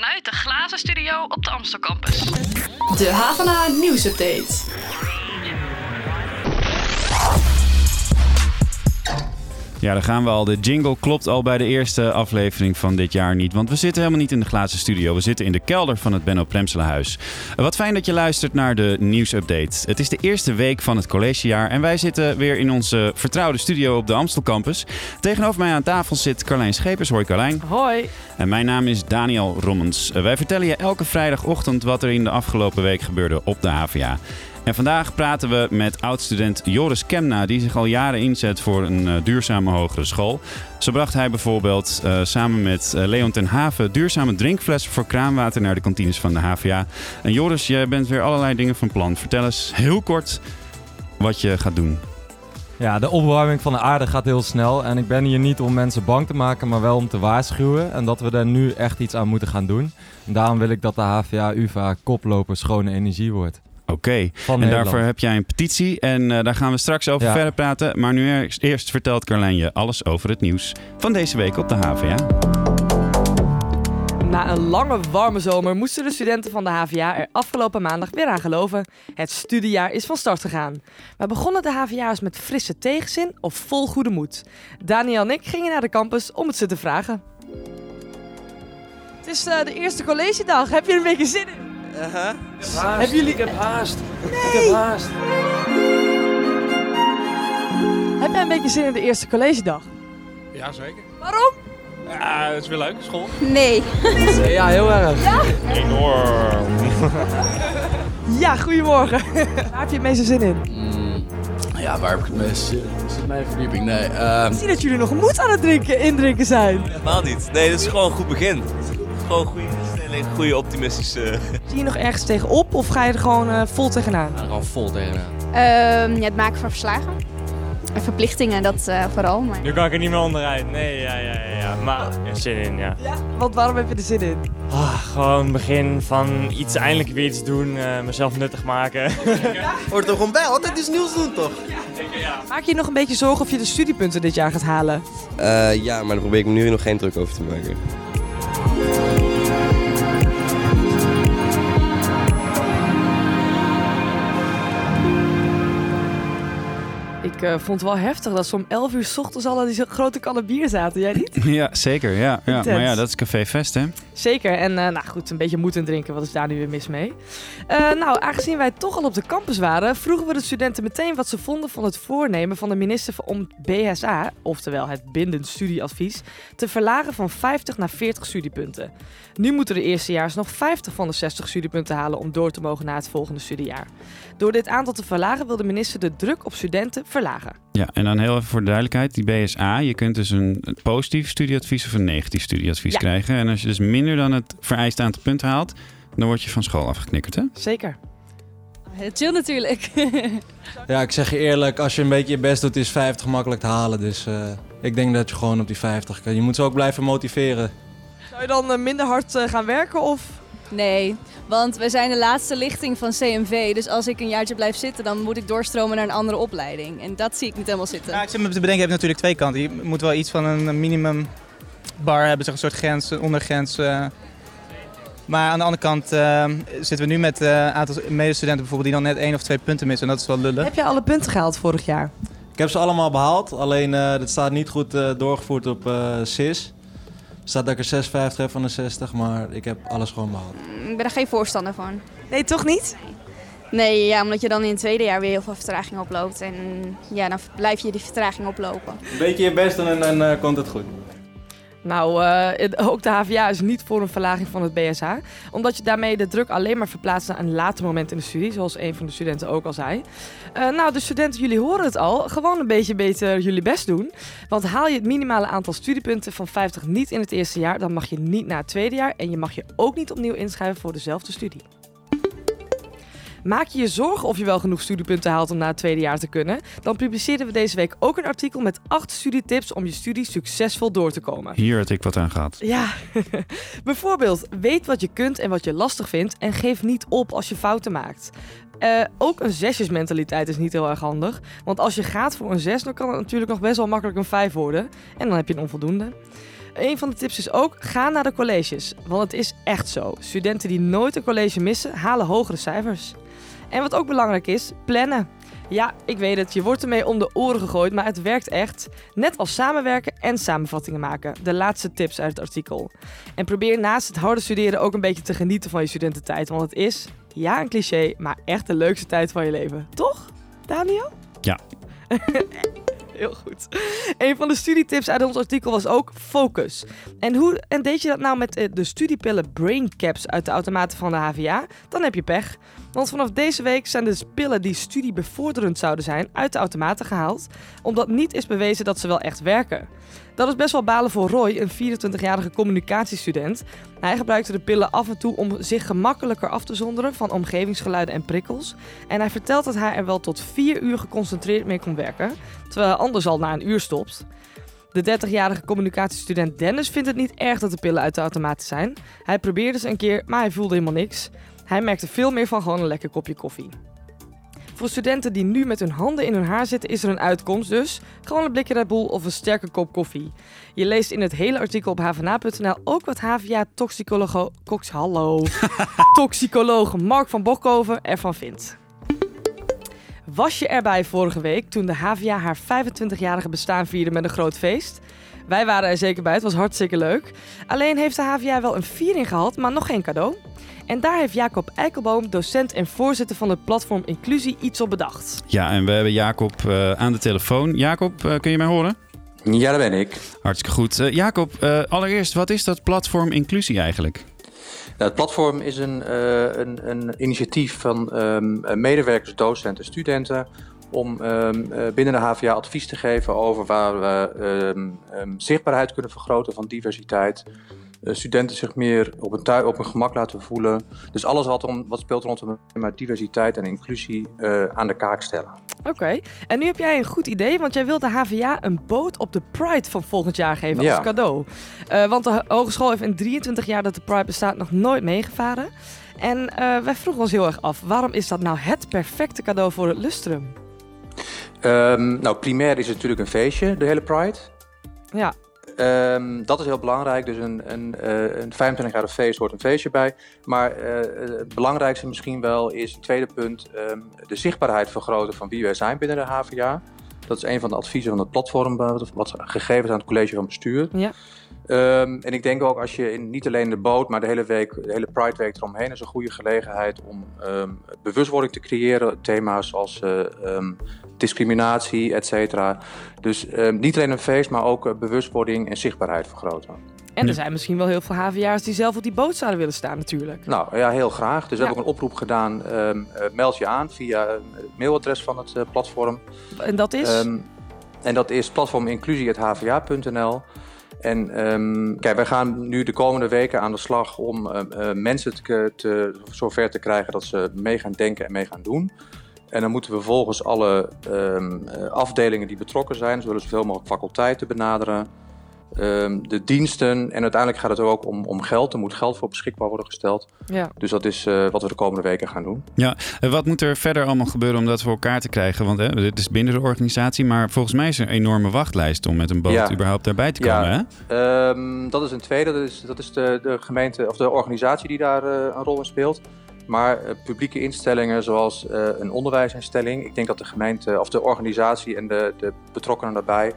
vanuit de glazen studio op de Amstel Campus. De Havana nieuwsupdate. Ja, daar gaan we al. De jingle klopt al bij de eerste aflevering van dit jaar niet. Want we zitten helemaal niet in de glazen studio. We zitten in de kelder van het Benno Plemselenhuis. Wat fijn dat je luistert naar de nieuwsupdate. Het is de eerste week van het collegejaar. En wij zitten weer in onze vertrouwde studio op de Amstel Campus. Tegenover mij aan tafel zit Carlijn Schepers. Hoi Carlijn. Hoi. En mijn naam is Daniel Rommens. Wij vertellen je elke vrijdagochtend wat er in de afgelopen week gebeurde op de HVA. En vandaag praten we met oud-student Joris Kemna, die zich al jaren inzet voor een uh, duurzame hogere school. Zo bracht hij bijvoorbeeld uh, samen met uh, Leon ten Haven duurzame drinkflessen voor kraanwater naar de kantines van de HVA. En Joris, jij bent weer allerlei dingen van plan. Vertel eens heel kort wat je gaat doen. Ja, de opwarming van de aarde gaat heel snel. En ik ben hier niet om mensen bang te maken, maar wel om te waarschuwen. En dat we daar nu echt iets aan moeten gaan doen. En daarom wil ik dat de HVA-UvA koploper schone energie wordt. Oké, okay. en Nederland. daarvoor heb jij een petitie en uh, daar gaan we straks over Ja. verder praten. Maar nu eerst, eerst vertelt Carlijn je alles over het nieuws van deze week op de HVA. Na een lange warme zomer moesten de studenten van de HVA er afgelopen maandag weer aan geloven. Het studiejaar is van start gegaan. Maar begonnen de HVA'ers met frisse tegenzin of vol goede moed? Daniel en ik gingen naar de campus om het ze te vragen. Het is eh, de eerste collegedag. Heb je er een beetje zin in? Hebben jullie... Ik heb haast. Ik heb haast. Heb jij een beetje zin in de eerste collegedag? Ja, zeker. Waarom? Ja, het is weer leuk, school. Nee. Ja, heel erg. Enorm. Ja, goedemorgen. Waar heb je het meeste zin in? Ja, waar heb ik het meest zin in? Is het mijn verdieping? Nee, ehm, Ik zie dat jullie nog moed aan het drinken, indrinken zijn. Helemaal niet. Nee, dit is gewoon een goed begin. Gewoon een goede optimistische... Zie je nog ergens tegenop of ga je er gewoon eh, vol tegenaan? er al vol tegenaan. Ehm, ja, het maken van verslagen. En verplichtingen, dat eh, vooral. Maar... Nu kan ik er niet meer onderuit. Nee, ja, ja, ja. ja. Maar er zin in, ja. Want waarom heb je er zin in? Ah, gewoon begin van iets eindelijk weer iets doen. eh, mezelf nuttig maken. Hoort er gewoon bij, altijd iets nieuws doen toch? Maak je je nog een beetje zorgen of je de studiepunten dit jaar gaat halen? Eh, ja, maar daar probeer ik me nu nog geen druk over te maken. Ik eh, vond het wel heftig dat ze om 11 uur 's ochtends al aan die grote kannen bier zaten. Jij niet? Ja, zeker. Ja, ja. Maar ja, dat is Café Fest, hè? Zeker. En eh, nou goed, een beetje moeten drinken. Wat is daar nu weer mis mee? Eh, nou, aangezien wij toch al op de campus waren, vroegen we de studenten meteen wat ze vonden van het voornemen van de minister om BSA, oftewel het bindend studieadvies, te verlagen van 50 naar 40 studiepunten. Nu moeten de eerstejaars nog 50 van de 60 studiepunten halen om door te mogen naar het volgende studiejaar. Door dit aantal te verlagen wil de minister de druk op studenten verlagen. Ja, en dan heel even voor de duidelijkheid. Die BSA, je kunt dus een positief studieadvies of een negatief studieadvies Ja. krijgen. En als je dus minder dan het vereiste aantal punten haalt, dan word je van school afgeknikkerd, hè? Zeker. Chill natuurlijk. Ja, ik zeg je eerlijk, als je een beetje je best doet, is 50 makkelijk te halen. Dus eh, ik denk dat je gewoon op die 50 kan. Je moet ze ook blijven motiveren. Zou je dan eh, minder hard eh, gaan werken of... Nee, want we zijn de laatste lichting van CMV. Dus als ik een jaartje blijf zitten, dan moet ik doorstromen naar een andere opleiding. En dat zie ik niet helemaal zitten. Ja, ik zit me te bedenken, je hebt natuurlijk twee kanten. Je moet wel iets van een minimum bar hebben, zeg een soort grens, een ondergrens. eh. Maar aan de andere kant eh, zitten we nu met eh, een aantal medestudenten bijvoorbeeld die dan net één of twee punten missen. En dat is wel lullig. Heb je alle punten gehaald vorig jaar? Ik heb ze allemaal behaald, alleen eh dit staat niet goed eh, doorgevoerd op eh SIS. Er staat dat ik er 56 heb van de 60, maar ik heb alles gewoon behaald. Ik ben er geen voorstander van. Nee, toch niet? Nee, ja, omdat je dan in het tweede jaar weer heel veel vertraging oploopt. En ja, dan blijf je die vertraging oplopen. Een beetje je best en dan eh, komt het goed. Nou, eh, ook de HVA is niet voor een verlaging van het BSA. Omdat je daarmee de druk alleen maar verplaatst naar een later moment in de studie. Zoals een van de studenten ook al zei. Eh, nou, de studenten, jullie horen het al. Gewoon een beetje beter jullie best doen. Want haal je het minimale aantal studiepunten van 50 niet in het eerste jaar... dan mag je niet naar het tweede jaar. En je mag je ook niet opnieuw inschrijven voor dezelfde studie. Maak je je zorgen of je wel genoeg studiepunten haalt om na het tweede jaar te kunnen? Dan publiceren we deze week ook een artikel met 8 studietips om je studie succesvol door te komen. Hier had ik wat aan gehad. Ja, bijvoorbeeld weet wat je kunt en wat je lastig vindt en geef niet op als je fouten maakt. Eh, ook een zesjesmentaliteit is niet heel erg handig. Want als je gaat voor een zes, dan kan het natuurlijk nog best wel makkelijk een vijf worden. En dan heb je een onvoldoende. een van de tips is ook, ga naar de colleges. Want het is echt zo. Studenten die nooit een college missen, halen hogere cijfers. En wat ook belangrijk is, plannen. Ja, ik weet het, je wordt ermee om de oren gegooid, maar het werkt echt. Net als samenwerken en samenvattingen maken. De laatste tips uit het artikel. En probeer naast het harde studeren ook een beetje te genieten van je studententijd. Want het is, ja een cliché, maar echt de leukste tijd van je leven. Toch, Daniel? Ja. Heel goed. Een van de studietips uit ons artikel was ook focus. En, hoe, en deed je dat nou met eh, de studiepillen Brain Caps uit de automaten van de HVA? Dan heb je pech. Want vanaf deze week zijn de pillen die studiebevorderend zouden zijn uit de automaten gehaald, omdat niet is bewezen dat ze wel echt werken. Dat is best wel balen voor Roy, een 24-jarige communicatiestudent. Hij gebruikte de pillen af en toe om zich gemakkelijker af te zonderen van omgevingsgeluiden en prikkels. En hij vertelt dat hij er wel tot 4 uur geconcentreerd mee kon werken, terwijl hij anders al na een uur stopt. De 30-jarige communicatiestudent Dennis vindt het niet erg dat de pillen uit de automaten zijn. Hij probeerde ze een keer, maar hij voelde helemaal niks. Hij merkte veel meer van gewoon een lekker kopje koffie. Voor studenten die nu met hun handen in hun haar zitten, is er een uitkomst dus. Gewoon een blikje Red Bull of een sterke kop koffie. Je leest in het hele artikel op hvna.nl ook wat HVA-toxicoloog hallo, toxicoloog Mark van Bokhoven ervan vindt. Was je erbij vorige week toen de HVA haar 25-jarige bestaan vierde met een groot feest? Wij waren er zeker bij, het was hartstikke leuk. Alleen heeft de HVA wel een viering gehad, maar nog geen cadeau. En daar heeft Jacob Eikelboom, docent en voorzitter van het platform Inclusie, iets op bedacht. Ja, en we hebben Jacob uh, aan de telefoon. Jacob, uh, kun je mij horen? Ja, dat ben ik. Hartstikke goed. Uh, Jacob, allereerst, wat is dat platform Inclusie eigenlijk? Nou, het platform is een, een, een initiatief van um, medewerkers, docenten, studenten om um, binnen de HVA advies te geven over waar we um, zichtbaarheid kunnen vergroten van diversiteit, studenten zich meer op een, tui, op een gemak laten voelen. Dus alles wat, om, wat speelt rondom diversiteit en inclusie uh, aan de kaak stellen. Oké, okay. en nu heb jij een goed idee, want jij wilt de HVA een boot op de Pride van volgend jaar geven ja. als cadeau. Uh, want de hogeschool heeft in 23 jaar dat de Pride bestaat nog nooit meegevaren. En wij vroegen ons heel erg af, waarom is dat nou het perfecte cadeau voor het Lustrum? Um, nou, primair is het natuurlijk een feestje, de hele Pride. Ja. Um, dat is heel belangrijk. Dus een, een, uh, een 25 jaar feest hoort een feestje bij. Maar uh, het belangrijkste misschien wel is het tweede punt: um, de zichtbaarheid vergroten van wie wij zijn binnen de HVA. Dat is een van de adviezen van het platform, wat gegeven is aan het college van bestuur. Ja. Um, en ik denk ook als je in, niet alleen de boot, maar de hele week, de hele Pride Week eromheen, is een goede gelegenheid om um, bewustwording te creëren. Thema's als uh, um, discriminatie, et cetera. Dus niet alleen een feest, maar ook uh, bewustwording en zichtbaarheid vergroten. En er zijn misschien wel heel veel HVA's die zelf op die boot zouden willen staan natuurlijk. Nou ja, heel graag. Dus we ja. hebben ook een oproep gedaan. Uh, meld je aan via het mailadres van het uh, platform. En dat is? en dat is platforminclusie.hva.nl. En um, kijk, wij gaan nu de komende weken aan de slag om uh, uh, mensen te, te, zover te krijgen dat ze mee gaan denken en mee gaan doen. En dan moeten we volgens alle um, afdelingen die betrokken zijn, zullen zoveel mogelijk faculteiten benaderen, um, de diensten. En uiteindelijk gaat het ook om, om geld. Er moet geld voor beschikbaar worden gesteld. Ja. Dus dat is uh, wat we de komende weken gaan doen. Ja, en wat moet er verder allemaal gebeuren om dat voor elkaar te krijgen? Want hè, dit is binnen de organisatie, maar volgens mij is er een enorme wachtlijst om met een boot ja. überhaupt daarbij te komen. Ja. Hè? Um, dat is een tweede. Dat is, dat is de, de gemeente of de organisatie die daar uh, een rol in speelt. Maar uh, publieke instellingen zoals uh, een onderwijsinstelling, ik denk dat de gemeente of de organisatie en de, de betrokkenen daarbij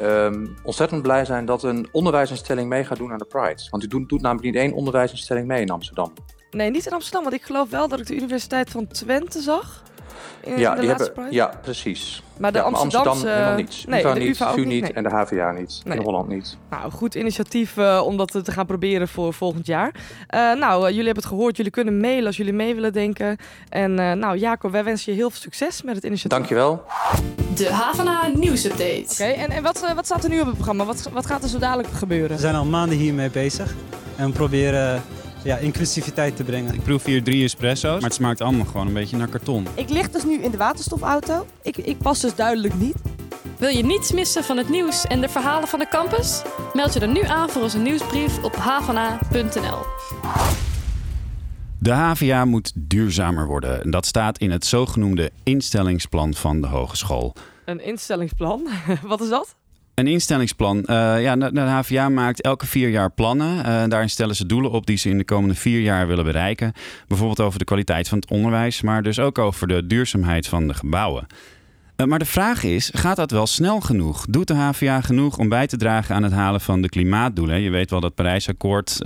um, ontzettend blij zijn dat een onderwijsinstelling mee gaat doen aan de Pride. Want u doet, doet namelijk niet één onderwijsinstelling mee in Amsterdam. Nee, niet in Amsterdam, want ik geloof wel dat ik de Universiteit van Twente zag. In ja, de die laatste hebben, Pride. ja, precies. Maar de ja, Amsterdamse... Amsterdam helemaal niet. Nee, UvA de niet, UvA ook VU niet, niet nee. en de HVA niet. Nee. In Holland niet. Nou, goed initiatief uh, om dat te gaan proberen voor volgend jaar. Uh, nou, uh, jullie hebben het gehoord. Jullie kunnen mailen als jullie mee willen denken. En nou, Jacob, wij wensen je heel veel succes met het initiatief. Dankjewel. De Havana Nieuwsupdate. Oké, okay, en, en wat, wat staat er nu op het programma? Wat, wat gaat er zo dadelijk gebeuren? We zijn al maanden hiermee bezig. En we proberen ja, inclusiviteit te brengen. Ik proef hier drie espresso's, maar het smaakt allemaal gewoon een beetje naar karton. Ik lig dus nu in de waterstofauto. Ik, ik pas dus duidelijk niet. Wil je niets missen van het nieuws en de verhalen van de campus? Meld je dan nu aan voor onze nieuwsbrief op havana.nl. De HVA moet duurzamer worden. En dat staat in het zogenoemde instellingsplan van de hogeschool. Een instellingsplan? Wat is dat? Een instellingsplan. Eh, ja, de, HVA maakt elke vier jaar plannen. Uh, daarin stellen ze doelen op die ze in de komende vier jaar willen bereiken. Bijvoorbeeld over de kwaliteit van het onderwijs, maar dus ook over de duurzaamheid van de gebouwen. Uh, maar de vraag is, gaat dat wel snel genoeg? Doet de HVA genoeg om bij te dragen aan het halen van de klimaatdoelen? Je weet wel dat Parijsakkoord,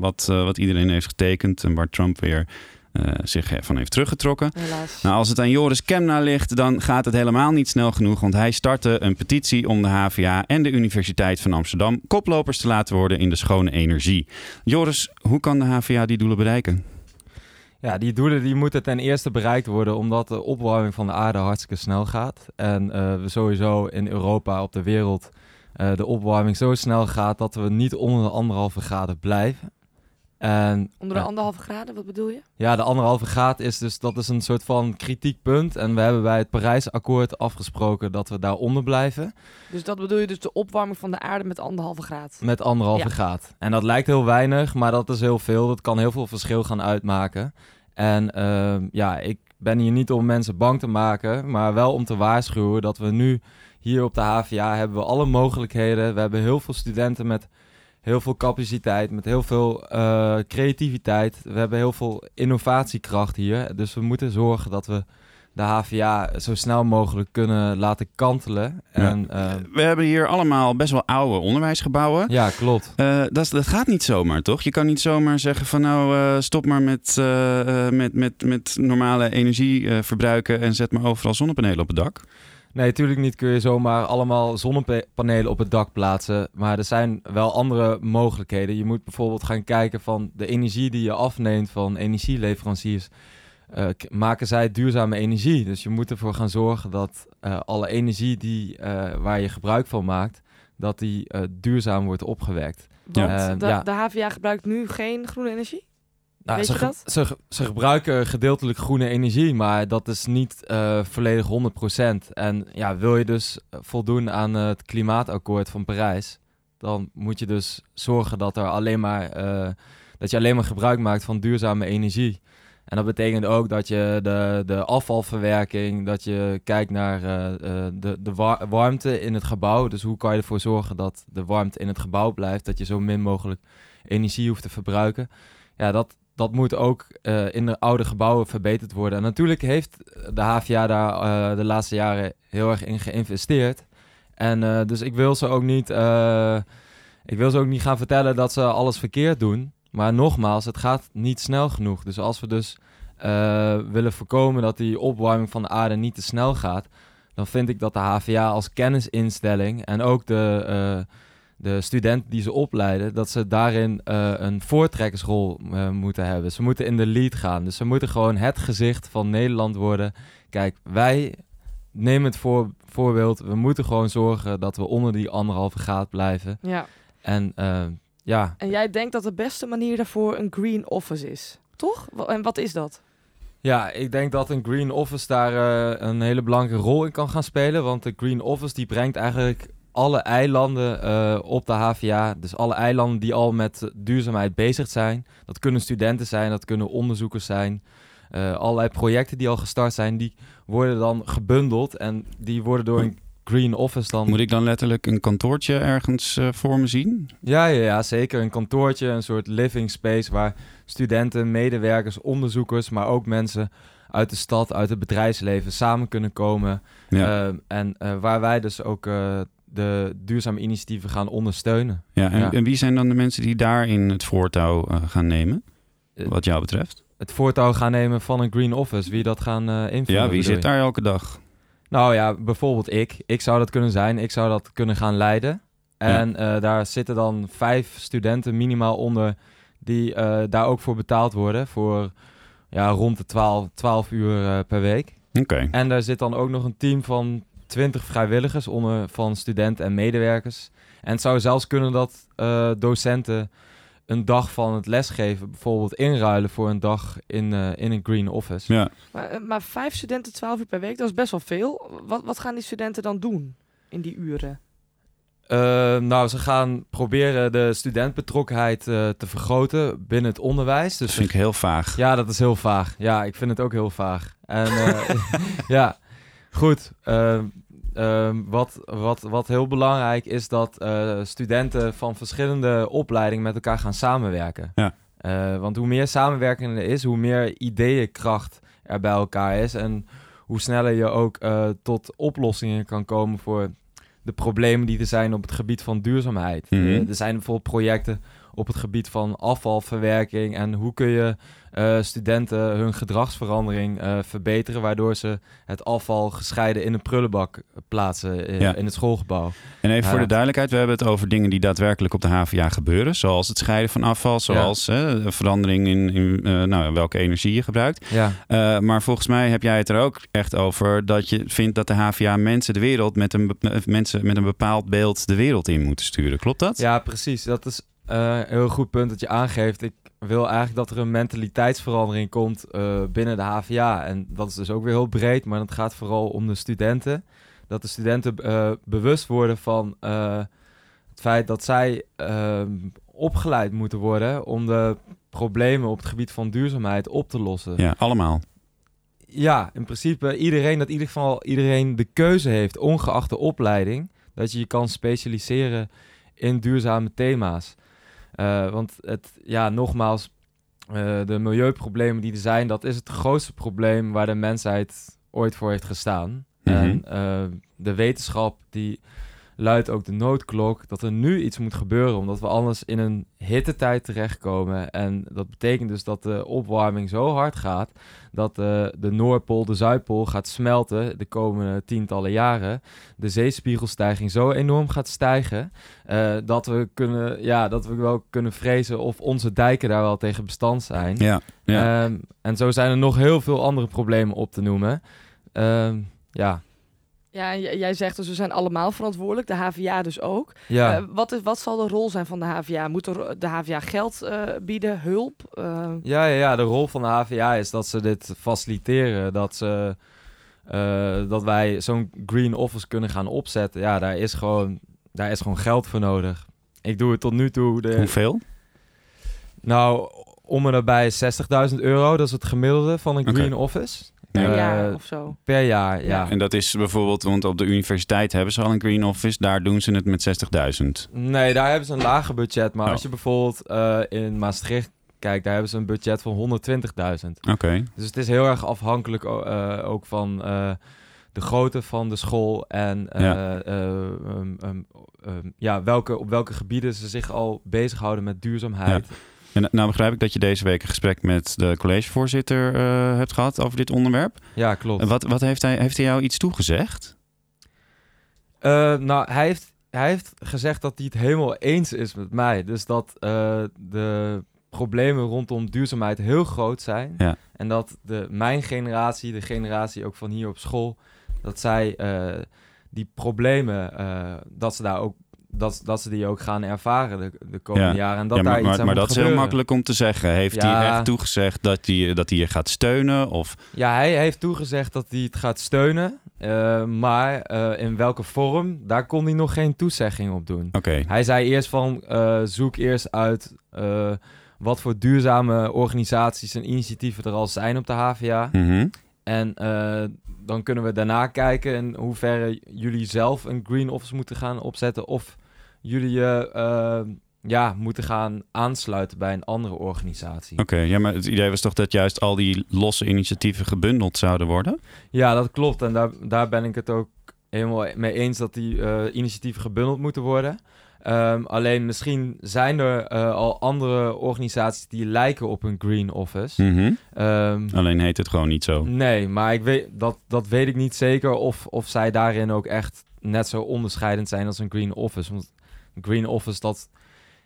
wat, wat iedereen heeft getekend en waar Trump weer uh, zich van heeft teruggetrokken. Helaas. Nou, als het aan Joris Kemna ligt, dan gaat het helemaal niet snel genoeg. Want hij startte een petitie om de HVA en de Universiteit van Amsterdam koplopers te laten worden in de schone energie. Joris, hoe kan de HVA die doelen bereiken? Ja, die doelen die moeten ten eerste bereikt worden omdat de opwarming van de aarde hartstikke snel gaat. En uh, we sowieso in Europa, op de wereld, uh, de opwarming zo snel gaat dat we niet onder de anderhalve graden blijven. En, Onder de anderhalve graden, wat bedoel je? Ja, de anderhalve graad is dus dat is een soort van kritiek punt. En we hebben bij het Parijsakkoord afgesproken dat we daaronder blijven. Dus dat bedoel je dus de opwarming van de aarde met anderhalve graad? Met anderhalve Ja. graad. En dat lijkt heel weinig, maar dat is heel veel. Dat kan heel veel verschil gaan uitmaken. En ehm, ja, ik ben hier niet om mensen bang te maken, maar wel om te waarschuwen dat we nu hier op de HVA hebben we alle mogelijkheden. We hebben heel veel studenten met heel veel capaciteit, met heel veel eh, creativiteit. We hebben heel veel innovatiekracht hier. Dus we moeten zorgen dat we de HVA zo snel mogelijk kunnen laten kantelen. En, eh, We hebben hier allemaal best wel oude onderwijsgebouwen. ja, klopt. Eh, dat, dat gaat niet zomaar, toch? Je kan niet zomaar zeggen van nou, stop maar met, met, met, met normale energie verbruiken en zet maar overal zonnepanelen op het dak. Nee, natuurlijk niet kun je zomaar allemaal zonnepanelen op het dak plaatsen. Maar er zijn wel andere mogelijkheden. Je moet bijvoorbeeld gaan kijken van de energie die je afneemt van energieleveranciers. eh, maken zij duurzame energie? Dus je moet ervoor gaan zorgen dat eh, alle energie die, eh, waar je gebruik van maakt, dat die duurzaam wordt opgewekt. Want de, ja. de HVA gebruikt nu geen groene energie? Nou, ze? Ze, ze gebruiken gedeeltelijk groene energie, maar dat is niet eh, volledig 100%. En ja, wil je dus voldoen aan eh, het klimaatakkoord van Parijs, dan moet je dus zorgen dat, er alleen maar, eh, dat je alleen maar gebruik maakt van duurzame energie. En dat betekent ook dat je de, de afvalverwerking, dat je kijkt naar eh, eh, de, de wa- warmte in het gebouw. Dus hoe kan je ervoor zorgen dat de warmte in het gebouw blijft, dat je zo min mogelijk energie hoeft te verbruiken. Ja, dat, dat moet ook eh, in de oude gebouwen verbeterd worden. En natuurlijk heeft de HVA daar eh, de laatste jaren heel erg in geïnvesteerd. En eh, dus ik wil ze ook niet, ik wil ze ook niet gaan vertellen dat ze alles verkeerd doen. Maar nogmaals, het gaat niet snel genoeg. Dus als we dus willen voorkomen dat die opwarming van de aarde niet te snel gaat, dan vind ik dat de HVA als kennisinstelling en ook de, de studenten die ze opleiden, dat ze daarin eh, een voortrekkersrol eh, moeten hebben. Ze moeten in de lead gaan. Dus ze moeten gewoon het gezicht van Nederland worden. Kijk, wij nemen het voor, voorbeeld. We moeten gewoon zorgen dat we onder die anderhalve graad blijven. Ja. En eh, ja, En jij denkt dat de beste manier daarvoor een green office is, toch? En wat is dat? Ja, ik denk dat een Green Office daar een hele belangrijke rol in kan gaan spelen. Want de Green Office die brengt eigenlijk alle eilanden eh, op de HVA. Dus alle eilanden die al met duurzaamheid bezig zijn. Dat kunnen studenten zijn, dat kunnen onderzoekers zijn. Eh, allerlei projecten die al gestart zijn, die worden dan gebundeld. En die worden door een Green Office dan... Moet ik dan letterlijk een kantoortje ergens eh, voor me zien? Ja, ja, ja, zeker. Een kantoortje, een soort living space waar studenten, medewerkers, onderzoekers, maar ook mensen uit de stad, uit het bedrijfsleven samen kunnen komen. Ja. En waar wij dus ook de duurzame initiatieven gaan ondersteunen. Ja, en, Ja. en wie zijn dan de mensen die daarin het voortouw eh, gaan nemen? Eh, Wat jou betreft? Het voortouw gaan nemen van een Green Office, wie dat gaan eh invullen. Ja, wie zit je? daar elke dag? Nou ja, bijvoorbeeld ik. Ik zou dat kunnen zijn. Ik zou dat kunnen gaan leiden. En daar zitten dan vijf studenten minimaal onder die daar ook voor betaald worden. Voor ja, rond de 12, 12 uur per week. Oké. En daar zit dan ook nog een team van 20 vrijwilligers onder van studenten en medewerkers. En het zou zelfs kunnen dat eh, docenten een dag van het lesgeven bijvoorbeeld inruilen voor een dag in, eh, in een green office. Ja. Maar, eh, maar vijf studenten 12 uur per week, dat is best wel veel. Wat, wat gaan die studenten dan doen in die uren? Eh, nou, ze gaan proberen de studentbetrokkenheid eh, te vergroten binnen het onderwijs. Dus Dat vind ik heel vaag. Ja, dat is heel vaag. Ja, ik vind het ook heel vaag. En eh, ja, goed. Eh, ehm, wat, wat, wat heel belangrijk is dat eh, studenten van verschillende opleidingen met elkaar gaan samenwerken. Ja. Eh, want hoe meer samenwerking er is, hoe meer ideeënkracht er bij elkaar is. En hoe sneller je ook eh, tot oplossingen kan komen voor de problemen die er zijn op het gebied van duurzaamheid. Mhm. Er zijn bijvoorbeeld projecten op het gebied van afvalverwerking en hoe kun je eh, studenten hun gedragsverandering eh, verbeteren, waardoor ze het afval gescheiden in een prullenbak plaatsen eh, Ja. in het schoolgebouw. En even voor de duidelijkheid, we hebben het over dingen die daadwerkelijk op de HVA gebeuren. Zoals het scheiden van afval, zoals verandering in, in nou, welke energie je gebruikt. Ja. Maar volgens mij heb jij het er ook echt over dat je vindt dat de HVA mensen de wereld met een, mensen met een bepaald beeld de wereld in moeten sturen. Klopt dat? Ja, precies. Dat is eh, een heel goed punt dat je aangeeft. Ik wil eigenlijk dat er een mentaliteitsverandering komt eh, binnen de HVA. En dat is dus ook weer heel breed, maar het gaat vooral om de studenten. Dat de studenten eh, bewust worden van eh, het feit dat zij eh, opgeleid moeten worden om de problemen op het gebied van duurzaamheid op te lossen. Ja, allemaal. Ja, in principe iedereen dat in ieder geval iedereen de keuze heeft, ongeacht de opleiding, dat je je kan specialiseren in duurzame thema's. Eh, want het, ja, nogmaals, eh, de milieuproblemen die er zijn, dat is het grootste probleem waar de mensheid ooit voor heeft gestaan. Mhm. En eh, de wetenschap die luidt ook de noodklok dat er nu iets moet gebeuren, omdat we anders in een hittetijd terechtkomen. En dat betekent dus dat de opwarming zo hard gaat dat eh, de Noordpool, de Zuidpool gaat smelten de komende tientallen jaren. De zeespiegelstijging zo enorm gaat stijgen eh, dat, we kunnen, ja, dat we wel kunnen vrezen of onze dijken daar wel tegen bestand zijn. Ja, ja. Ehm, en zo zijn er nog heel veel andere problemen op te noemen. Ehm, ja. Ja, jij zegt dus we zijn allemaal verantwoordelijk, de HVA dus ook. Ja. Eh, wat, is, wat zal de rol zijn van de HVA? Moet er, de HVA geld eh, bieden, hulp? Eh, Ja, ja, ja, de rol van de HVA is dat ze dit faciliteren. Dat, ze, eh, dat wij zo'n green office kunnen gaan opzetten. Ja, daar is, gewoon, daar is gewoon geld voor nodig. Ik doe het tot nu toe. De, Hoeveel? Nou, om en nabij 60.000 euro. Dat is het gemiddelde van een green office. Per Eh, jaar of zo. Per jaar, ja. En dat is bijvoorbeeld, want op de universiteit hebben ze al een green office, daar doen ze het met 60.000. Nee, daar hebben ze een lager budget. Maar Oh. als je bijvoorbeeld eh, in Maastricht kijkt, daar hebben ze een budget van 120.000. Oké. Dus het is heel erg afhankelijk eh, ook van eh, de grootte van de school en eh, Ja. eh, um, um, um, ja, welke, op welke gebieden ze zich al bezighouden met duurzaamheid. En nou begrijp ik dat je deze week een gesprek met de collegevoorzitter eh, hebt gehad over dit onderwerp. Ja, klopt. En wat, wat heeft, hij, heeft hij jou iets toegezegd? Eh, nou, hij heeft, hij heeft gezegd dat hij het helemaal eens is met mij. Dus dat eh, de problemen rondom duurzaamheid heel groot zijn. Ja. En dat de, mijn generatie, de generatie ook van hier op school, dat zij die problemen, dat ze daar ook. Dat, dat ze die ook gaan ervaren de, de komende jaren. En dat Ja, maar, daar iets maar, aan maar dat is heel makkelijk om te zeggen. Heeft Ja. hij echt toegezegd dat hij, dat hij je gaat steunen? Of... Ja, hij heeft toegezegd dat hij het gaat steunen. eh, maar eh, in welke vorm, daar kon hij nog geen toezegging op doen. Oké. Hij zei eerst van, eh, zoek eerst uit wat voor duurzame organisaties en initiatieven er al zijn op de HVA. Mhm. En dan kunnen we daarna kijken in hoeverre jullie zelf een green office moeten gaan opzetten. Of jullie je eh, ja, moeten gaan aansluiten bij een andere organisatie. Oké, ja, maar het idee was toch dat juist al die losse initiatieven gebundeld zouden worden? Ja, dat klopt. En daar, daar ben ik het ook helemaal mee eens dat die eh, initiatieven gebundeld moeten worden. Ehm, alleen misschien zijn er eh, al andere organisaties die lijken op een Green Office. Mhm. Ehm, Alleen heet het gewoon niet zo. nee, maar ik weet, dat, dat weet ik niet zeker of, of zij daarin ook echt net zo onderscheidend zijn als een Green Office. Want Green Office dat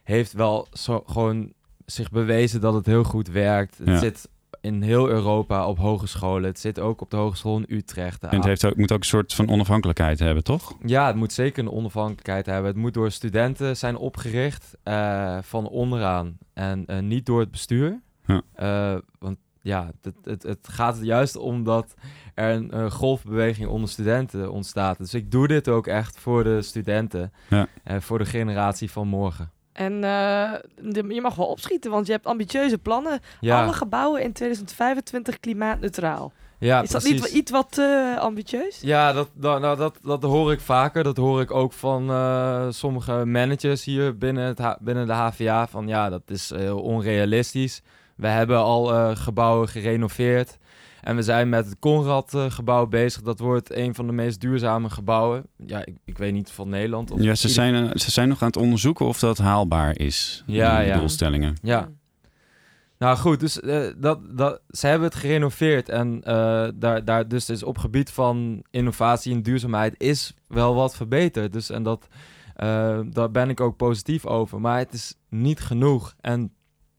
heeft wel zo, gewoon zich bewezen dat het heel goed werkt. Het Ja. zit in heel Europa op hogescholen. Het zit ook op de Hogeschool in Utrecht. En het heeft ook, moet ook een soort van onafhankelijkheid hebben, toch? ja, het moet zeker een onafhankelijkheid hebben. Het moet door studenten zijn opgericht eh, van onderaan en eh, niet door het bestuur. Ja. Eh, want ja, het, het, het gaat juist om dat er een, eh, golfbeweging onder studenten ontstaat. Dus ik doe dit ook echt voor de studenten, Ja. en voor de generatie van morgen. En eh, de- je mag wel opschieten, want je hebt ambitieuze plannen. Ja. Alle gebouwen in 2025 klimaatneutraal. Ja, is dat precies. niet iets wat te ambitieus? Ja, dat, dat, nou, dat, dat hoor ik vaker. Dat hoor ik ook van eh, sommige managers hier binnen, het, binnen de HVA. Van ja, dat is eh, heel onrealistisch. We hebben al eh, gebouwen gerenoveerd. En we zijn met het Conrad-gebouw bezig. Dat wordt een van de meest duurzame gebouwen. Ja, ik, ik weet niet van Nederland. Of Ja, ze zijn, eh, ze zijn nog aan het onderzoeken of dat haalbaar is. Ja, die ja. doelstellingen. Ja. Nou goed, dus eh, dat, dat, ze hebben het gerenoveerd. En eh, daar, daar dus is op gebied van innovatie en duurzaamheid is wel wat verbeterd. Dus en dat, eh, daar ben ik ook positief over. Maar het is niet genoeg. En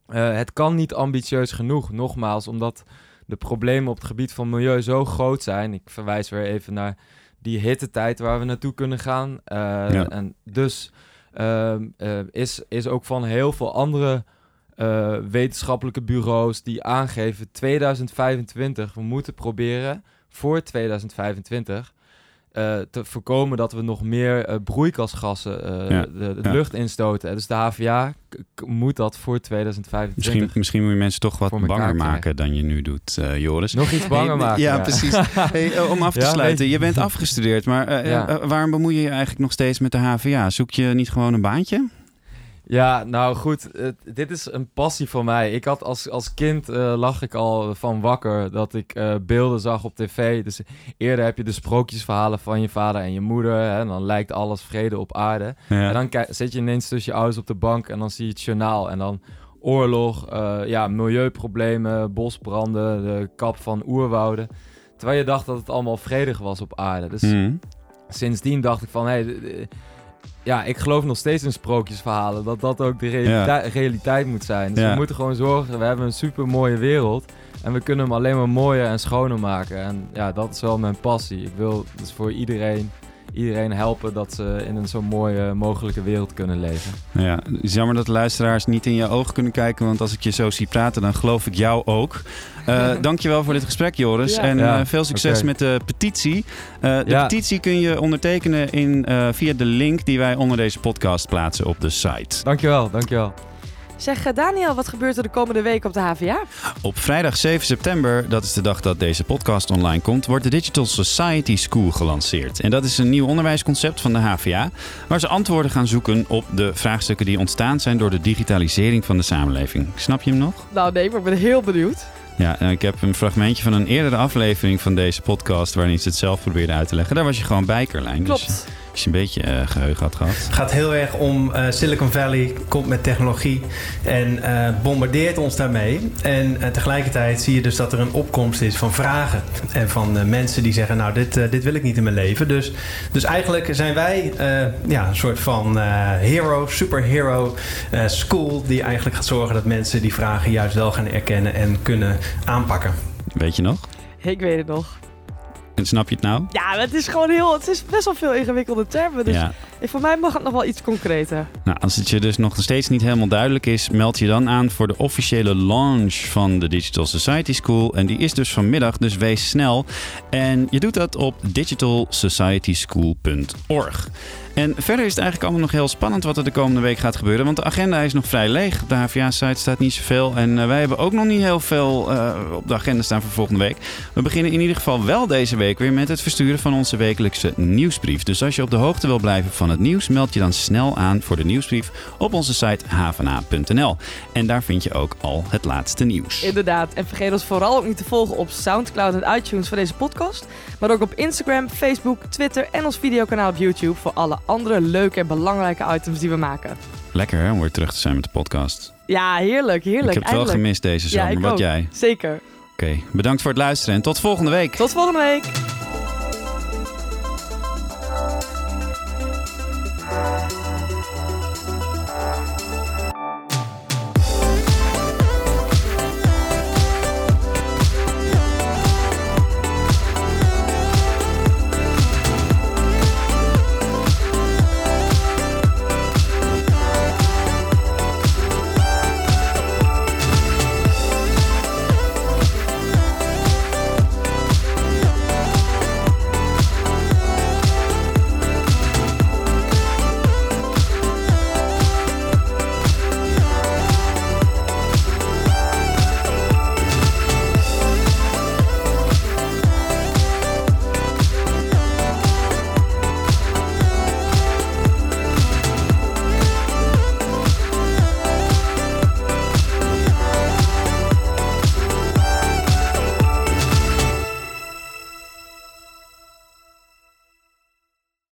eh, het kan niet ambitieus genoeg, nogmaals, omdat de problemen op het gebied van milieu zo groot zijn. Ik verwijs weer even naar die hittetijd waar we naartoe kunnen gaan. Eh, Ja. En dus ehm, eh, is, is ook van heel veel andere wetenschappelijke bureaus die aangeven 2025. We moeten proberen voor 2025 eh, te voorkomen dat we nog meer eh, broeikasgassen eh, Ja, de, de ja. lucht instoten. Dus de HVA moet dat voor 2025. Misschien, misschien moet je mensen toch wat banger maken dan je nu doet, Joris. Nog iets banger Hey, maken, Ja, ja. precies. Hey, om af te sluiten, je bent afgestudeerd, maar waarom bemoei je je eigenlijk nog steeds met de HVA? Zoek je niet gewoon een baantje? Ja, nou goed, dit is een passie van mij. Ik had als, als kind eh, lag ik al van wakker dat ik eh, beelden zag op tv. Dus eerder heb je de sprookjesverhalen van je vader en je moeder. Hè, en dan lijkt alles vrede op aarde. Ja. En dan zit je ineens tussen je ouders op de bank en dan zie je het journaal. En dan oorlog, eh, ja, milieuproblemen, bosbranden, de kap van oerwouden. Terwijl je dacht dat het allemaal vredig was op aarde. Dus Mhm. sindsdien dacht ik van, hé, hey, ja, ik geloof nog steeds in sprookjesverhalen. Dat dat ook de realita- realiteit moet zijn. Dus Ja. we moeten gewoon zorgen, we hebben een super mooie wereld. En we kunnen hem alleen maar mooier en schoner maken. En ja, dat is wel mijn passie. Ik wil dus voor iedereen, iedereen helpen dat ze in een zo mooie mogelijke wereld kunnen leven. Ja, het is jammer dat de luisteraars niet in je ogen kunnen kijken, want als ik je zo zie praten, dan geloof ik jou ook. Eh dankjewel voor dit gesprek, Joris. Ja. En Ja, eh, veel succes met de petitie. Eh, de Ja. petitie kun je ondertekenen in, eh, via de link die wij onder deze podcast plaatsen op de site. Dankjewel, dankjewel. Zeg eh, Daniel, wat gebeurt er de komende week op de HVA? Op vrijdag 7 september, dat is de dag dat deze podcast online komt, wordt de Digital Society School gelanceerd. En dat is een nieuw onderwijsconcept van de HVA, waar ze antwoorden gaan zoeken op de vraagstukken die ontstaan zijn door de digitalisering van de samenleving. Snap je hem nog? Nou nee, maar ik ben heel benieuwd. Ja, en ik heb een fragmentje van een eerdere aflevering van deze podcast waarin ze het zelf probeerde uit te leggen. Daar was je gewoon bij, Carlijn. Klopt. Dus als je een beetje eh, geheugen had gehad. Het gaat heel erg om eh, Silicon Valley, komt met technologie en eh, bombardeert ons daarmee. En tegelijkertijd zie je dus dat er een opkomst is van vragen. En van eh, mensen die zeggen, nou dit, dit wil ik niet in mijn leven. Dus, dus eigenlijk zijn wij eh, ja, een soort van eh, hero, superhero eh, school... die eigenlijk gaat zorgen dat mensen die vragen juist wel gaan erkennen en kunnen aanpakken. Weet je nog? Ik weet het nog. En snap je het nou? Ja, het is gewoon heel... Het is best wel veel ingewikkelde termen. Dus Ja. voor mij mag het nog wel iets concreter. Nou, als het je dus nog steeds niet helemaal duidelijk is, meld je dan aan voor de officiële launch van de Digital Society School. En die is dus vanmiddag, dus wees snel. En je doet dat op digitalsocietyschool.org. En verder is het eigenlijk allemaal nog heel spannend wat er de komende week gaat gebeuren. Want de agenda is nog vrij leeg. De HVA-site staat niet zoveel. En eh, wij hebben ook nog niet heel veel eh, op de agenda staan voor volgende week. We beginnen in ieder geval wel deze week weer met het versturen van onze wekelijkse nieuwsbrief. Dus als je op de hoogte wil blijven van het nieuws, meld je dan snel aan voor de nieuwsbrief op onze site havana.nl. En daar vind je ook al het laatste nieuws. Inderdaad. En vergeet ons vooral ook niet te volgen op Soundcloud en iTunes voor deze podcast. Maar ook op Instagram, Facebook, Twitter en ons videokanaal op YouTube voor alle andere leuke en belangrijke items die we maken. Lekker hè, om weer terug te zijn met de podcast. Ja, heerlijk, heerlijk. Ik heb het wel gemist deze zomer, wat jij? Zeker. Oké, bedankt voor het luisteren en tot volgende week. Tot volgende week.